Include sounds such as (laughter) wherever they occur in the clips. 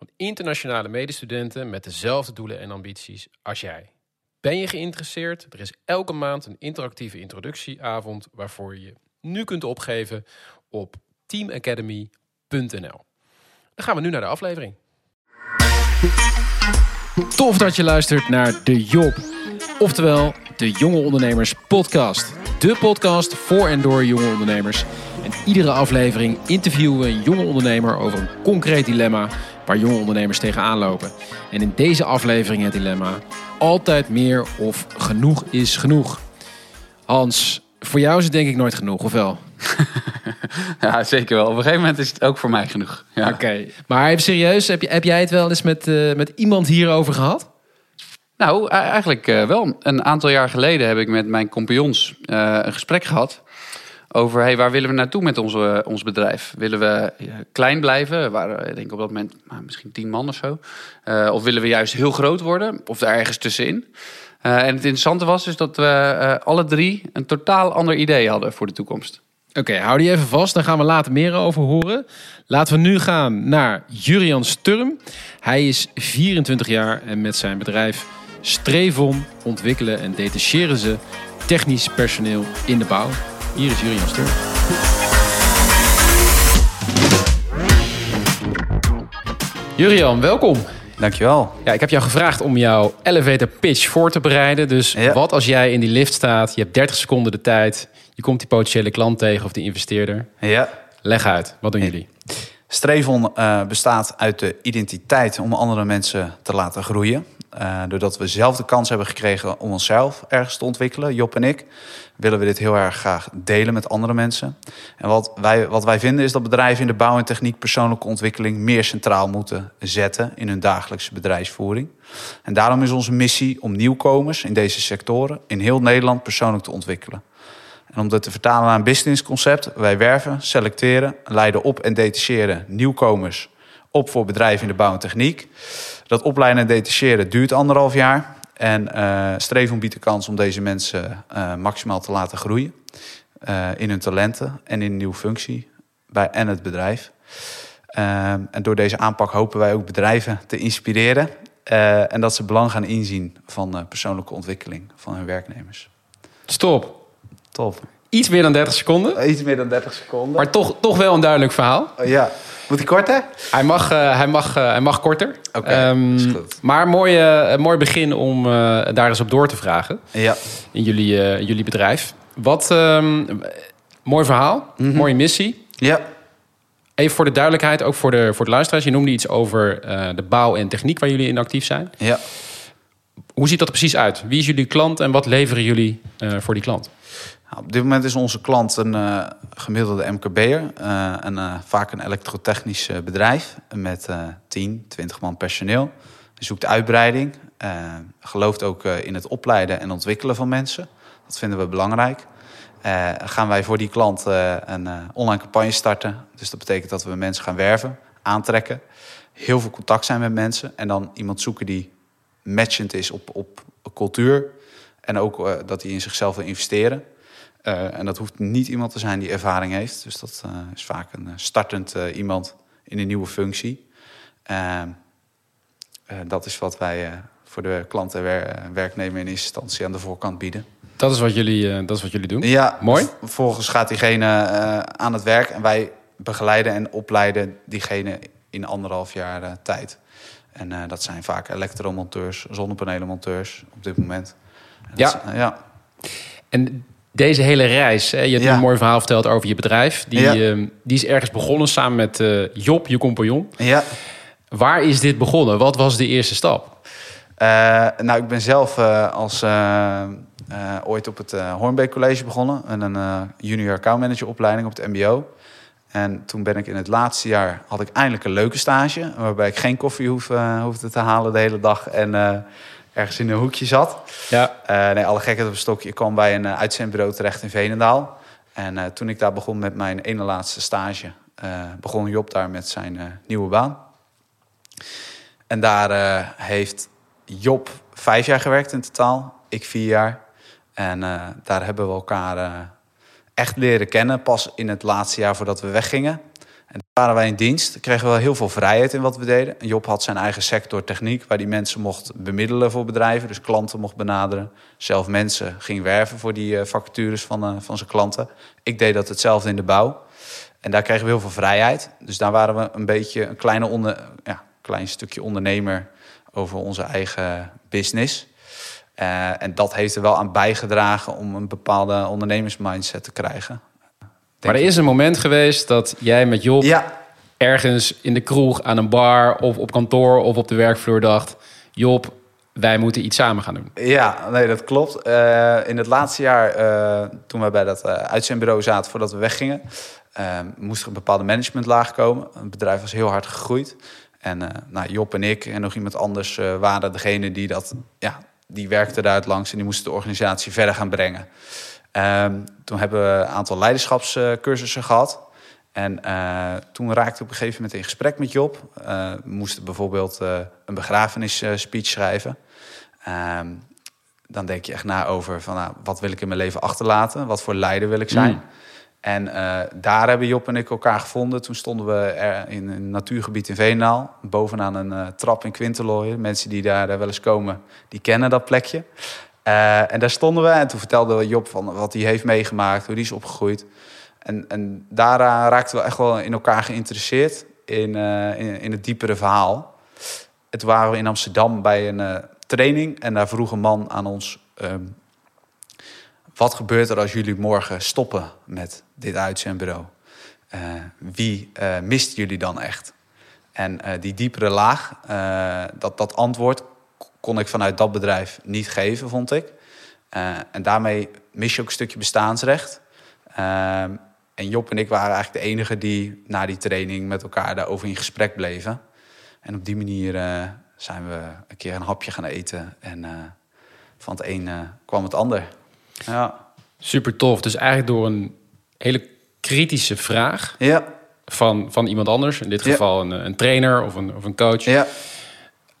van internationale medestudenten met dezelfde doelen en ambities als jij. Ben je geïnteresseerd? Er is elke maand een interactieve introductieavond waarvoor je je nu kunt opgeven op teamacademy.nl. Dan gaan we nu naar de aflevering. Tof dat je luistert naar De Job, oftewel de Jonge Ondernemers Podcast. De podcast voor en door jonge ondernemers. En iedere aflevering interviewen we een jonge ondernemer over een concreet dilemma waar jonge ondernemers tegenaan lopen. En in deze aflevering het dilemma: altijd meer of genoeg is genoeg. Hans, voor jou is het denk ik nooit genoeg, of wel? (laughs) Ja, zeker wel. Op een gegeven moment is het ook voor mij genoeg. Ja. Oké, maar even serieus, heb, je, heb jij het wel eens met, eh, met iemand hierover gehad? Nou, e- eigenlijk eh, wel. Een aantal jaar geleden heb ik met mijn compagnons eh, een gesprek gehad over hey, waar willen we naartoe met onze, ons bedrijf? Willen we eh, klein blijven? We waren ik denk op dat moment nou, misschien tien man of zo. Eh, of willen we juist heel groot worden? Of daar ergens tussenin? Eh, en het interessante was dus dat we eh, alle drie een totaal ander idee hadden voor de toekomst. Oké, hou die even vast, daar gaan we later meer over horen. Laten we nu gaan naar Jurian Sturm. Hij is 24 jaar en met zijn bedrijf Strevon ontwikkelen en detacheren ze technisch personeel in de bouw. Hier is Jurian Sturm. Jurian, welkom. Dankjewel. Ja, ik heb jou gevraagd om jouw elevator pitch voor te bereiden. Dus Ja. wat als jij in die lift staat, je hebt 30 seconden de tijd, je komt die potentiële klant tegen of die investeerder. Ja. Leg uit, wat doen jullie? Strevon eh, bestaat uit de identiteit om andere mensen te laten groeien. Eh, doordat we zelf de kans hebben gekregen om onszelf ergens te ontwikkelen, Job en ik, willen we dit heel erg graag delen met andere mensen. En wat wij, wat wij vinden is dat bedrijven in de bouw en techniek persoonlijke ontwikkeling meer centraal moeten zetten in hun dagelijkse bedrijfsvoering. En daarom is onze missie om nieuwkomers in deze sectoren in heel Nederland persoonlijk te ontwikkelen. En om dat te vertalen naar een businessconcept, wij werven, selecteren, leiden op en detacheren nieuwkomers op voor bedrijven in de bouw en techniek. Dat opleiden en detacheren duurt anderhalf jaar. En eh Streven biedt de kans om deze mensen eh, maximaal te laten groeien. eh, in hun talenten en in een nieuwe functie bij en het bedrijf. En door deze aanpak hopen wij ook bedrijven te inspireren. en dat ze belang gaan inzien van persoonlijke ontwikkeling van hun werknemers. Stop. Top. Iets meer dan 30 seconden, Iets meer dan 30 seconden. maar toch, toch wel een duidelijk verhaal. Ja. Moet hij korter? Hij mag, eh, hij mag, eh, hij mag korter. Oké, Ehm, maar mooi, eh, mooi begin om daar eens op door te vragen Ja. in jullie, jullie bedrijf. Wat, ehm, mooi verhaal, Mhm. mooie missie. Ja. Even voor de duidelijkheid, ook voor de, voor de luisteraars. Je noemde iets over de bouw en techniek waar jullie in actief zijn. Ja. Hoe ziet dat er precies uit? Wie is jullie klant en wat leveren jullie voor die klant? Nou, op dit moment is onze klant een eh, gemiddelde MKB'er. eh en eh, vaak een elektrotechnisch bedrijf met eh 10, 20 man personeel. Hij zoekt uitbreiding. gelooft ook in het opleiden en ontwikkelen van mensen. Dat vinden we belangrijk. Gaan wij voor die klant een online campagne starten. Dus dat betekent dat we mensen gaan werven, aantrekken. Heel veel contact zijn met mensen. En dan iemand zoeken die matchend is op, op cultuur. En ook dat hij in zichzelf wil investeren. Eh, en dat hoeft niet iemand te zijn die ervaring heeft. Dus dat eh, is vaak een eh, startend iemand in een nieuwe functie. Ehm, eh, dat is wat wij voor de klant en wer- werknemer in eerste instantie aan de voorkant bieden. Dat is wat jullie, dat is wat jullie doen. Ja, Mooi. Vervolgens gaat diegene aan het werk en wij begeleiden en opleiden diegene in anderhalf jaar tijd. En dat zijn vaak elektromonteurs, zonnepanelenmonteurs op dit moment. En Ja. is- ja. En deze hele reis, hè, je hebt Ja. een mooi verhaal verteld over je bedrijf. Die, Ja. ehm, die is ergens begonnen samen met eh, Job, je compagnon. Ja. Waar is dit begonnen? Wat was de eerste stap? Eh, nou, ik ben zelf eh, als ooit op het Hornbeek College begonnen. En een junior accountmanager opleiding op het mbo. En toen ben ik in het laatste jaar, had ik eindelijk een leuke stage. Waarbij ik geen koffie hoef, hoefde te halen de hele dag. En ergens in een hoekje zat. Ja. Eh, nee, alle gekheid op een stokje. Ik kwam bij een uh, uitzendbureau terecht in Veenendaal. En uh, toen ik daar begon met mijn ene laatste stage, uh, begon Job daar met zijn nieuwe baan. En daar heeft Job vijf jaar gewerkt in totaal, ik vier jaar. En daar hebben we elkaar echt leren kennen, pas in het laatste jaar voordat we weggingen. En daar waren wij in dienst. Kregen we wel heel veel vrijheid in wat we deden. Job had zijn eigen sector techniek, waar die mensen mocht bemiddelen voor bedrijven. Dus klanten mocht benaderen. Zelf mensen ging werven voor die uh, vacatures van, uh, van zijn klanten. Ik deed dat hetzelfde in de bouw. En daar kregen we heel veel vrijheid. Dus daar waren we een beetje een kleine onder, ja, klein stukje ondernemer over onze eigen business. Uh, en dat heeft er wel aan bijgedragen om een bepaalde ondernemersmindset te krijgen. Maar er is een moment geweest dat jij met Job Ja, ergens in de kroeg, aan een bar of op kantoor of op de werkvloer dacht: Job, wij moeten iets samen gaan doen. Ja, nee, dat klopt. Uh, in het laatste jaar, uh, toen we bij dat uh, uitzendbureau zaten voordat we weggingen, moest er een bepaalde managementlaag komen. Het bedrijf was heel hard gegroeid. En nou, Job en ik en nog iemand anders waren degene die dat, ja, die werkte daar langs en die moesten de organisatie verder gaan brengen. Um, toen hebben we een aantal leiderschapscursussen gehad. En uh, toen raakte ik op een gegeven moment in gesprek met Job. Uh, we moesten bijvoorbeeld uh, een begrafenisspeech schrijven. Um, dan denk je echt na over van, nou, wat wil ik in mijn leven achterlaten? Wat voor leider wil ik zijn? Mm. En daar hebben Job en ik elkaar gevonden. Toen stonden we er in een natuurgebied in Veenaal. Bovenaan een trap in Quintelooien. Mensen die daar wel eens komen, die kennen dat plekje. Uh, en daar stonden we en toen vertelde Job van wat hij heeft meegemaakt, hoe die is opgegroeid. En, en daaraan raakten we echt wel in elkaar geïnteresseerd in, uh, in, het diepere verhaal. Toen waren we in Amsterdam bij een uh, training en daar vroeg een man aan ons... Um, wat gebeurt er als jullie morgen stoppen met dit uitzendbureau? wie mist jullie dan echt? En die diepere laag, dat, dat antwoord kon ik vanuit dat bedrijf niet geven, vond ik. Uh, en daarmee mis je ook een stukje bestaansrecht. Uh, en Job en ik waren eigenlijk de enigen die na die training met elkaar daarover in gesprek bleven. En op die manier uh, zijn we een keer een hapje gaan eten. En van het een kwam het ander. Ja. Super tof. Dus eigenlijk door een hele kritische vraag ja. van, van iemand anders, in dit geval ja. een, een trainer of een, of een coach. Ja.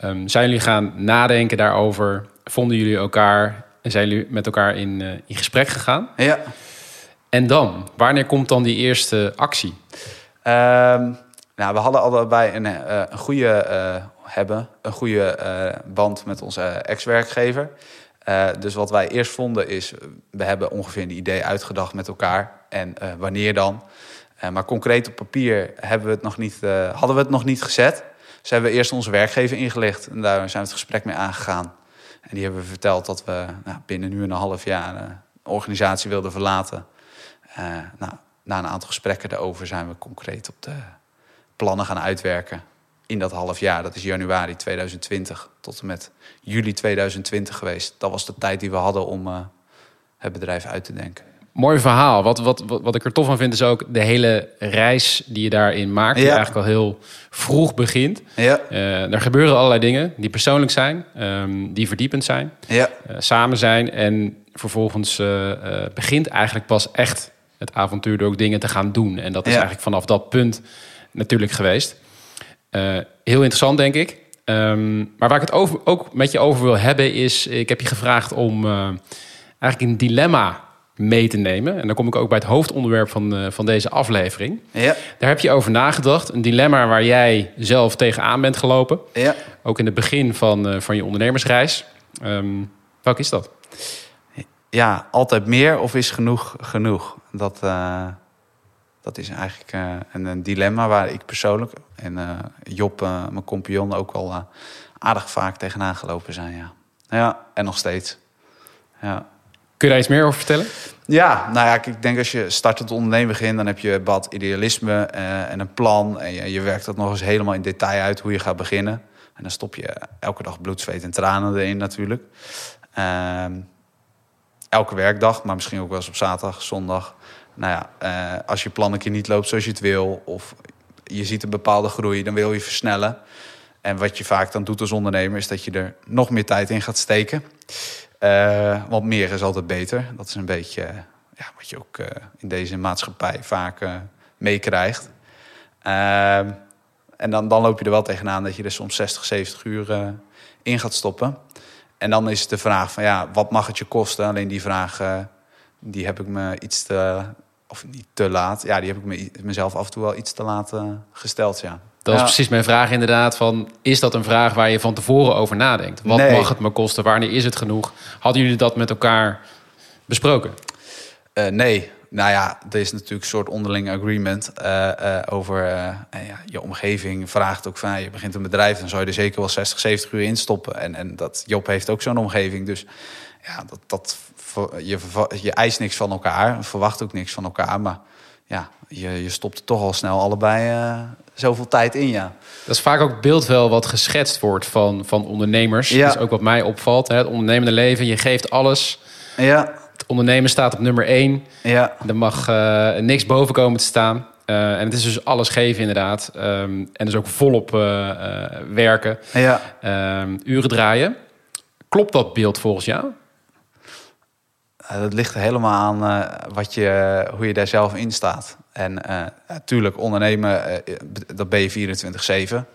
Um, zijn jullie gaan nadenken daarover? Vonden jullie elkaar en zijn jullie met elkaar in, uh, in gesprek gegaan? Ja. En dan, wanneer komt dan die eerste actie? Um, nou, we hadden allebei een, uh, een goede uh, hebben, een goede band met onze ex-werkgever. dus wat wij eerst vonden is, we hebben ongeveer een idee uitgedacht met elkaar en wanneer dan. maar concreet op papier hebben we het nog niet, hadden we het nog niet gezet. Dus hebben eerst onze werkgever ingelicht en daar zijn we het gesprek mee aangegaan. En die hebben verteld dat we nou, binnen nu en een half jaar uh, een organisatie wilden verlaten. Uh, nou, na een aantal gesprekken daarover zijn we concreet op de plannen gaan uitwerken. In dat half jaar, dat is januari 2020 tot en met juli 2020 geweest. Dat was de tijd die we hadden om uh, het bedrijf uit te denken. Mooi verhaal. Wat, wat, wat, wat ik er tof van vind, is ook de hele reis die je daarin maakt. Die Ja. eigenlijk al heel vroeg begint. Ja, Eh, er gebeuren allerlei dingen die persoonlijk zijn, ehm, die verdiepend zijn, ja, eh, samen zijn. En vervolgens eh, begint eigenlijk pas echt het avontuur door ook dingen te gaan doen. En dat is Ja. eigenlijk vanaf dat punt natuurlijk geweest. Heel interessant, denk ik. Ehm, maar waar ik het over, ook met je over wil hebben is... ik heb je gevraagd om eigenlijk een dilemma mee te nemen. En dan kom ik ook bij het hoofdonderwerp van, eh, van deze aflevering. ja, Daar heb je over nagedacht. Een dilemma waar jij zelf tegenaan bent gelopen. ja. Ook in het begin van, eh, van je ondernemersreis. Ehm welk is dat? ja, altijd meer of is genoeg genoeg? Dat, uh, dat is eigenlijk een, een, dilemma waar ik persoonlijk en Job, mijn compagnon, ook wel aardig vaak tegenaan gelopen zijn. Ja, ja en nog steeds. Ja. Kun je daar iets meer over vertellen? Ja, nou ja, ik denk als je startend ondernemen begint, dan heb je wat idealisme en een plan. En je, je werkt dat nog eens helemaal in detail uit hoe je gaat beginnen. En dan stop je elke dag bloed, zweet en tranen erin natuurlijk. Uh, elke werkdag, maar misschien ook wel eens op zaterdag, zondag. nou ja, eh, als je plan een keer niet loopt zoals je het wil, of je ziet een bepaalde groei, dan wil je versnellen. En wat je vaak dan doet als ondernemer, is dat je er nog meer tijd in gaat steken. Eh, want meer is altijd beter. Dat is een beetje eh, ja, wat je ook eh, in deze maatschappij vaak meekrijgt. Ehm, en dan, dan loop je er wel tegenaan dat je er soms 60, 70 uur in gaat stoppen. En dan is het de vraag van ja, wat mag het je kosten? Alleen die vraag, die heb ik me iets te, of niet te laat. Ja, die heb ik me, mezelf af en toe wel iets te laat gesteld, ja. Dat is Ja. precies mijn vraag inderdaad. Van, is dat een vraag waar je van tevoren over nadenkt? Wat Nee. mag het me kosten? Wanneer is het genoeg? Hadden jullie dat met elkaar besproken? Eh, nee, nou ja, er is natuurlijk een soort onderling agreement eh, eh, over ja, je omgeving. Vraagt ook van, je begint een bedrijf, dan zou je er zeker wel 60, 70 uur in stoppen. En, en dat Job heeft ook zo'n omgeving, dus ja, dat, dat, je, je eist niks van elkaar, verwacht ook niks van elkaar, maar ja, je, je stopt toch al snel allebei eh, zoveel tijd in, ja. Dat is vaak ook het beeld wel wat geschetst wordt van, van ondernemers. Ja. Dat is ook wat mij opvalt. Hè? Het ondernemende leven, je geeft alles. Ja, Het ondernemen staat op nummer één. ja, Er mag eh, niks boven komen te staan. Eh, en het is dus alles geven inderdaad. Ehm, en dus ook volop eh, werken. ja. Ehm, uren draaien. Klopt dat beeld volgens jou? Eh, dat ligt helemaal aan eh, wat je, hoe je daar zelf in staat. En natuurlijk, ondernemen, eh, dat ben je 24-7.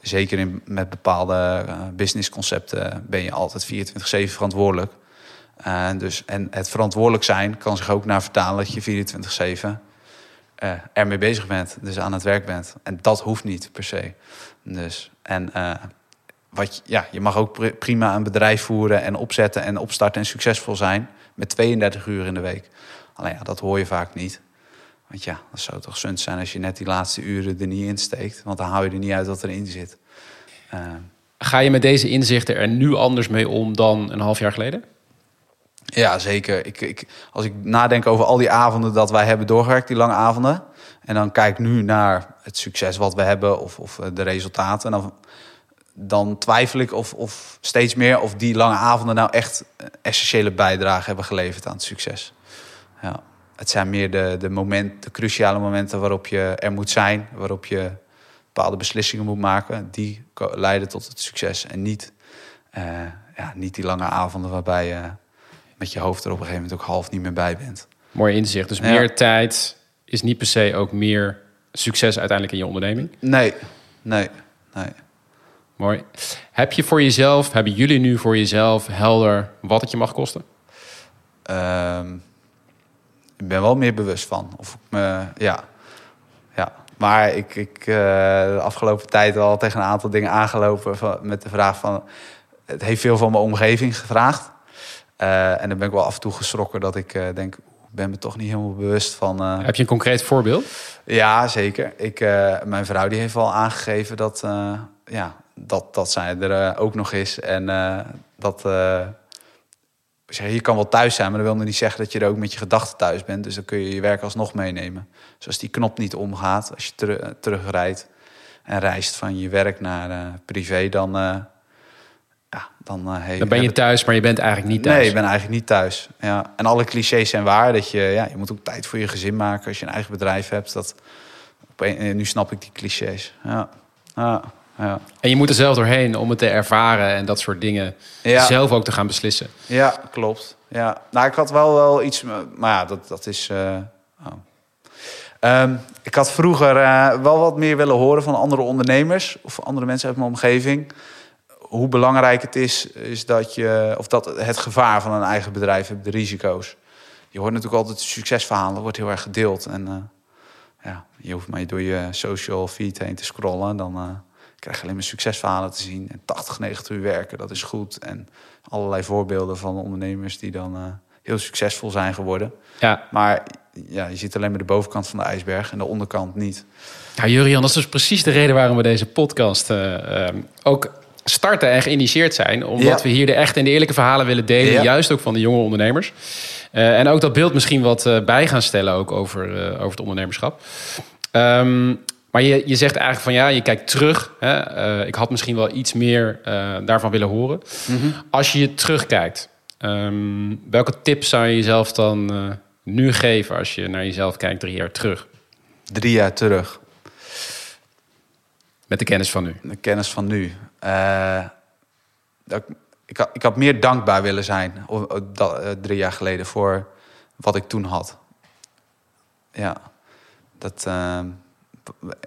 Zeker in, met bepaalde businessconcepten ben je altijd 24-7 verantwoordelijk. Dus, en het verantwoordelijk zijn kan zich ook naar vertalen dat je 24-7 eh, ermee bezig bent. Dus aan het werk bent. En dat hoeft niet per se. Dus, en wat, ja, je mag ook pri- prima een bedrijf voeren en opzetten en opstarten en succesvol zijn met 32 uur in de week. Alleen ja, dat hoor je vaak niet. Want ja, dat zou toch zund zijn als je net die laatste uren er niet in steekt. Want dan hou je er niet uit wat erin zit. Eh, Ga je met deze inzichten er nu anders mee om dan een half jaar geleden? ja, zeker. Ik, ik, als ik nadenk over al die avonden dat wij hebben doorgewerkt, die lange avonden. En dan kijk nu naar het succes wat we hebben of, of eh, de resultaten. En dan, dan twijfel ik of, of steeds meer of die lange avonden nou echt een essentiële bijdrage hebben geleverd aan het succes. Ja. Het zijn meer de, de, moment, de cruciale momenten waarop je er moet zijn, waarop je bepaalde beslissingen moet maken. Die leiden tot het succes. En niet, eh, ja, niet die lange avonden waarbij je met je hoofd er op een gegeven moment ook half niet meer bij bent. Mooi inzicht. Dus Ja. meer tijd is niet per se ook meer succes uiteindelijk in je onderneming. Nee, nee, nee. Mooi. Heb je voor jezelf, hebben jullie nu voor jezelf helder wat het je mag kosten? Ehm, ik ben wel meer bewust van. Of ik me, ja. ja. Maar ik, ik eh, de afgelopen tijd al tegen een aantal dingen aangelopen van, met de vraag van... Het heeft veel van mijn omgeving gevraagd. Eh, en dan ben ik wel af en toe geschrokken dat ik eh, denk... "Oeh, Ik ben me toch niet helemaal bewust van... Heb je een concreet voorbeeld? Ja, zeker. Ik, mijn vrouw die heeft al aangegeven dat, ja, dat, dat zij er eh, ook nog is. En eh, dat eh, zeg, je kan wel thuis zijn, maar dat wil nog niet zeggen dat je er ook met je gedachten thuis bent. Dus dan kun je je werk alsnog meenemen. Dus als die knop niet omgaat, als je teru- terugrijdt en reist van je werk naar privé, dan, eh, ja, dan, hey, Dan ben je thuis, maar je bent eigenlijk niet thuis. Nee, ik ben eigenlijk niet thuis. Ja. En alle clichés zijn waar. Dat je, ja, je moet ook tijd voor je gezin maken als je een eigen bedrijf hebt. Dat, op een- nu snap ik die clichés. Ja. Ja. Ja. En je moet er zelf doorheen om het te ervaren en dat soort dingen Ja. zelf ook te gaan beslissen. ja, klopt. Ja. Nou, ik had wel, wel iets... Maar ja, dat, dat is... eh, oh. Ehm, ik had vroeger eh, wel wat meer willen horen van andere ondernemers... of andere mensen uit mijn omgeving... hoe belangrijk het is, is dat je... of dat het gevaar van een eigen bedrijf hebt, de risico's. Je hoort natuurlijk altijd succesverhalen, wordt heel erg gedeeld. En eh, ja, je hoeft maar door je social feed heen te scrollen... dan eh, krijg je alleen maar succesverhalen te zien. En 80, 90 uur werken, dat is goed. En allerlei voorbeelden van ondernemers die dan... eh, heel succesvol zijn geworden. Ja, Maar ja, je ziet alleen maar de bovenkant van de ijsberg en de onderkant niet. Ja, Jurian, dat is dus precies de reden waarom we deze podcast eh, ehm, ook starten en geïnitieerd zijn. Omdat Ja. we hier de echte en de eerlijke verhalen willen delen. Ja. Juist ook van de jonge ondernemers. Eh, en ook dat beeld misschien wat bij gaan stellen ook over, over het ondernemerschap. Ehm, maar je, je zegt eigenlijk van ja, je kijkt terug. Hè, eh, ik had misschien wel iets meer eh, daarvan willen horen. Als je je terugkijkt, ehm, welke tips zou je jezelf dan eh, nu geven als je naar jezelf kijkt drie jaar terug? Drie jaar terug. Met de kennis van nu. De kennis van nu. Dat, ik- ik, had, ik had meer dankbaar willen zijn o- o- dat, drie jaar geleden voor wat ik toen had. Ja, dat, eh,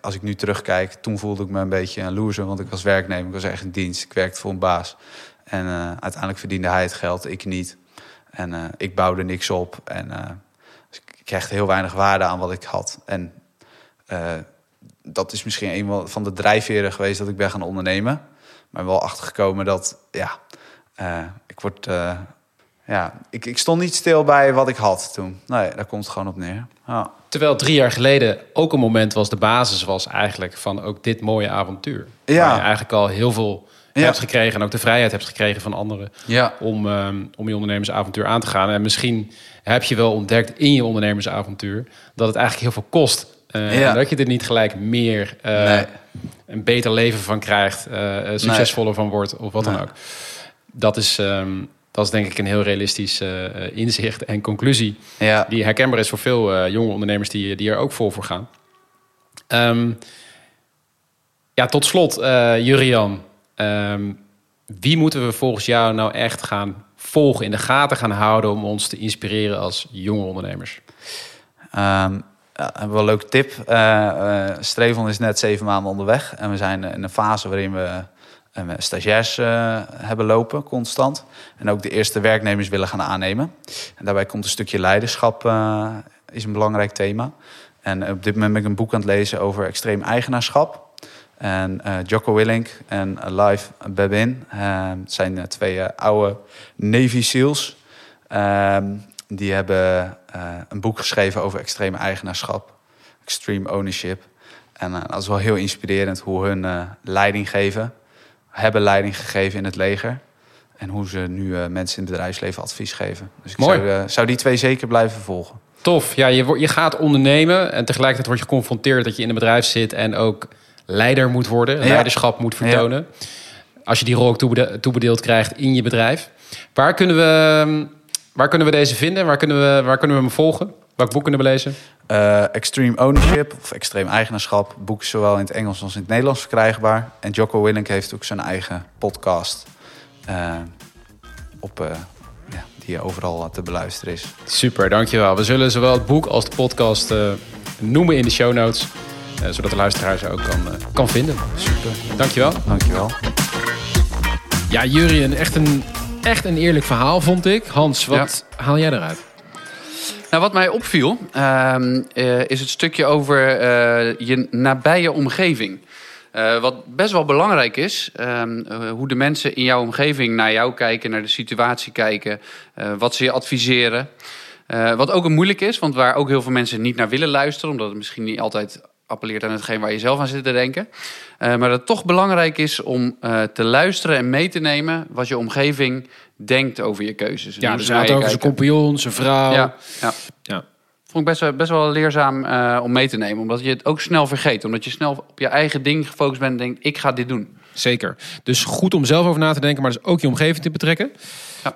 als ik nu terugkijk, toen voelde ik me een beetje een loser, want ik was werknemer, ik was echt in dienst, ik werkte voor een baas. En eh, uiteindelijk verdiende hij het geld, ik niet. En eh, ik bouwde niks op en eh, dus ik kreeg heel weinig waarde aan wat ik had. En dat is misschien een van de drijfveren geweest dat ik ben gaan ondernemen. Maar wel achtergekomen dat, ja, ik word, ja, ik, ik stond niet stil bij wat ik had toen. Nee, daar komt het gewoon op neer. Ja, Terwijl drie jaar geleden ook een moment was, de basis was eigenlijk van ook dit mooie avontuur. Ja. Waar je eigenlijk al heel veel Ja. hebt gekregen en ook de vrijheid hebt gekregen van anderen ja. om, ehm, om je ondernemersavontuur aan te gaan. En misschien heb je wel ontdekt in je ondernemersavontuur dat het eigenlijk heel veel kost. Eh, Ja. en dat je er niet gelijk meer eh, Nee. een beter leven van krijgt, eh, succesvoller van wordt of wat dan ook. Dat is, ehm, dat is denk ik een heel realistisch eh, eh, inzicht en conclusie ja. die herkenbaar is voor veel eh, jonge ondernemers die, die er ook vol voor gaan. Ehm, ja, tot slot, eh Jurian. Ehm, wie moeten we volgens jou nou echt gaan volgen, in de gaten gaan houden om ons te inspireren als jonge ondernemers? Ehm, ja, hebben we een leuke tip. Strevon is net zeven maanden onderweg. En we zijn in een fase waarin we stagiairs eh, hebben lopen, constant. En ook de eerste werknemers willen gaan aannemen. En daarbij komt een stukje leiderschap, eh, is een belangrijk thema. En op dit moment ben ik een boek aan het lezen over extreem eigenaarschap. En eh Jocko Willink en Live Babin zijn twee oude Navy SEALs. Ehm, die hebben een boek geschreven over extreme eigenaarschap, extreme ownership. En dat is wel heel inspirerend hoe hun leiding geven, hebben leiding gegeven in het leger. En hoe ze nu eh, mensen in het bedrijfsleven advies geven. Dus ik Mooi. zou, eh, zou die twee zeker blijven volgen. Tof. Ja, je, wordt- je gaat ondernemen en tegelijkertijd word je geconfronteerd dat je in een bedrijf zit en ook leider moet worden, Ja. leiderschap moet vertonen. Als je die rol ook toebede- toebedeeld krijgt in je bedrijf. Waar kunnen we, ehm, waar kunnen we deze vinden? Waar kunnen we, waar kunnen we hem volgen? Welk boek kunnen we lezen? Eh, extreme ownership of extreem eigenaarschap. Boek zowel in het Engels als in het Nederlands verkrijgbaar. En Jocko Willink heeft ook zijn eigen podcast. eh, op, eh, ja, die overal te beluisteren is. Super, dankjewel. We zullen zowel het boek als de podcast noemen in de show notes. zodat de luisteraar ze ook kan, kan vinden. Super, Dankjewel. dankjewel. Ja, Jurien, echt een, echt een eerlijk verhaal vond ik. Hans, wat haal jij eruit? Nou, wat mij opviel, ehm, eh, is het stukje over eh, je nabije omgeving. Eh, wat best wel belangrijk is, ehm, eh, hoe de mensen in jouw omgeving naar jou kijken, naar de situatie kijken, wat ze je adviseren. Wat ook een moeilijk is, want waar ook heel veel mensen niet naar willen luisteren, omdat het misschien niet altijd appelleert aan hetgeen waar je zelf aan zit te denken. Maar dat het toch belangrijk is om te luisteren en mee te nemen wat je omgeving denkt over je keuzes. Ja, dus hij had over zijn kijken. compagnon, zijn vrouw. Ja, ja. Ja. Vond ik best, wel- best wel leerzaam eh, om mee te nemen. Omdat je het ook snel vergeet. Omdat je snel op je eigen ding gefocust bent en denkt, ik ga dit doen. Zeker. Dus goed om zelf over na te denken, maar dus ook je omgeving te betrekken. Ja.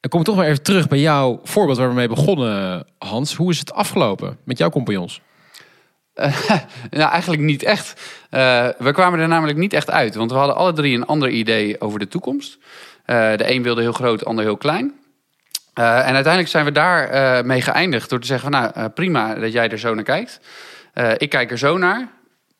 Dan kom ik toch maar even terug bij jouw voorbeeld waar we mee begonnen, Hans. Hoe is het afgelopen met jouw compagnons? (laughs) Nou, eigenlijk niet echt. Eh, we kwamen er namelijk niet echt uit. Want we hadden alle drie een ander idee over de toekomst. Eh, de een wilde heel groot, de ander heel klein. Eh, en uiteindelijk zijn we daar eh, mee geëindigd door te zeggen van... nou, prima dat jij er zo naar kijkt. Ik kijk er zo naar.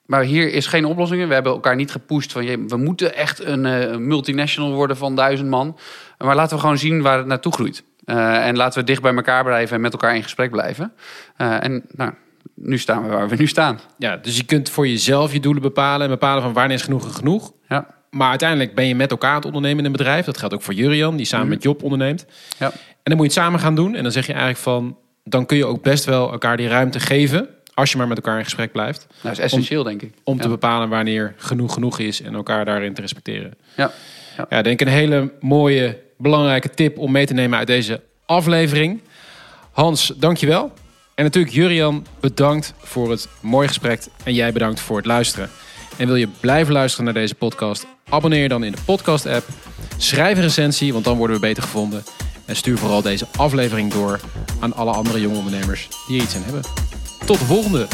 Maar hier is geen oplossing. We hebben elkaar niet gepusht van... je- we moeten echt een multinational worden van duizend man. Maar laten we gewoon zien waar het naartoe groeit. En laten we dicht bij elkaar blijven en met elkaar in gesprek blijven. En nou, nu staan we waar we nu staan. Ja, dus je kunt voor jezelf je doelen bepalen en bepalen van wanneer is genoeg genoeg. Ja. Maar uiteindelijk ben je met elkaar aan het ondernemen in een bedrijf. Dat geldt ook voor Jurian, die samen met Job onderneemt. Ja. En dan moet je het samen gaan doen. En dan zeg je eigenlijk van, dan kun je ook best wel elkaar die ruimte geven. Als je maar met elkaar in gesprek blijft. Nou, dat is essentieel, denk ik. Om Ja. te bepalen wanneer genoeg genoeg is en elkaar daarin te respecteren. Ja. Ja, ik denk een hele mooie, belangrijke tip om mee te nemen uit deze aflevering. Hans, dankjewel. En natuurlijk Jurian, bedankt voor het mooie gesprek. En jij bedankt voor het luisteren. En wil je blijven luisteren naar deze podcast? Abonneer je dan in de podcast-app. Schrijf een recensie, want dan worden we beter gevonden. En stuur vooral deze aflevering door aan alle andere jonge ondernemers die er iets in hebben. Tot de volgende!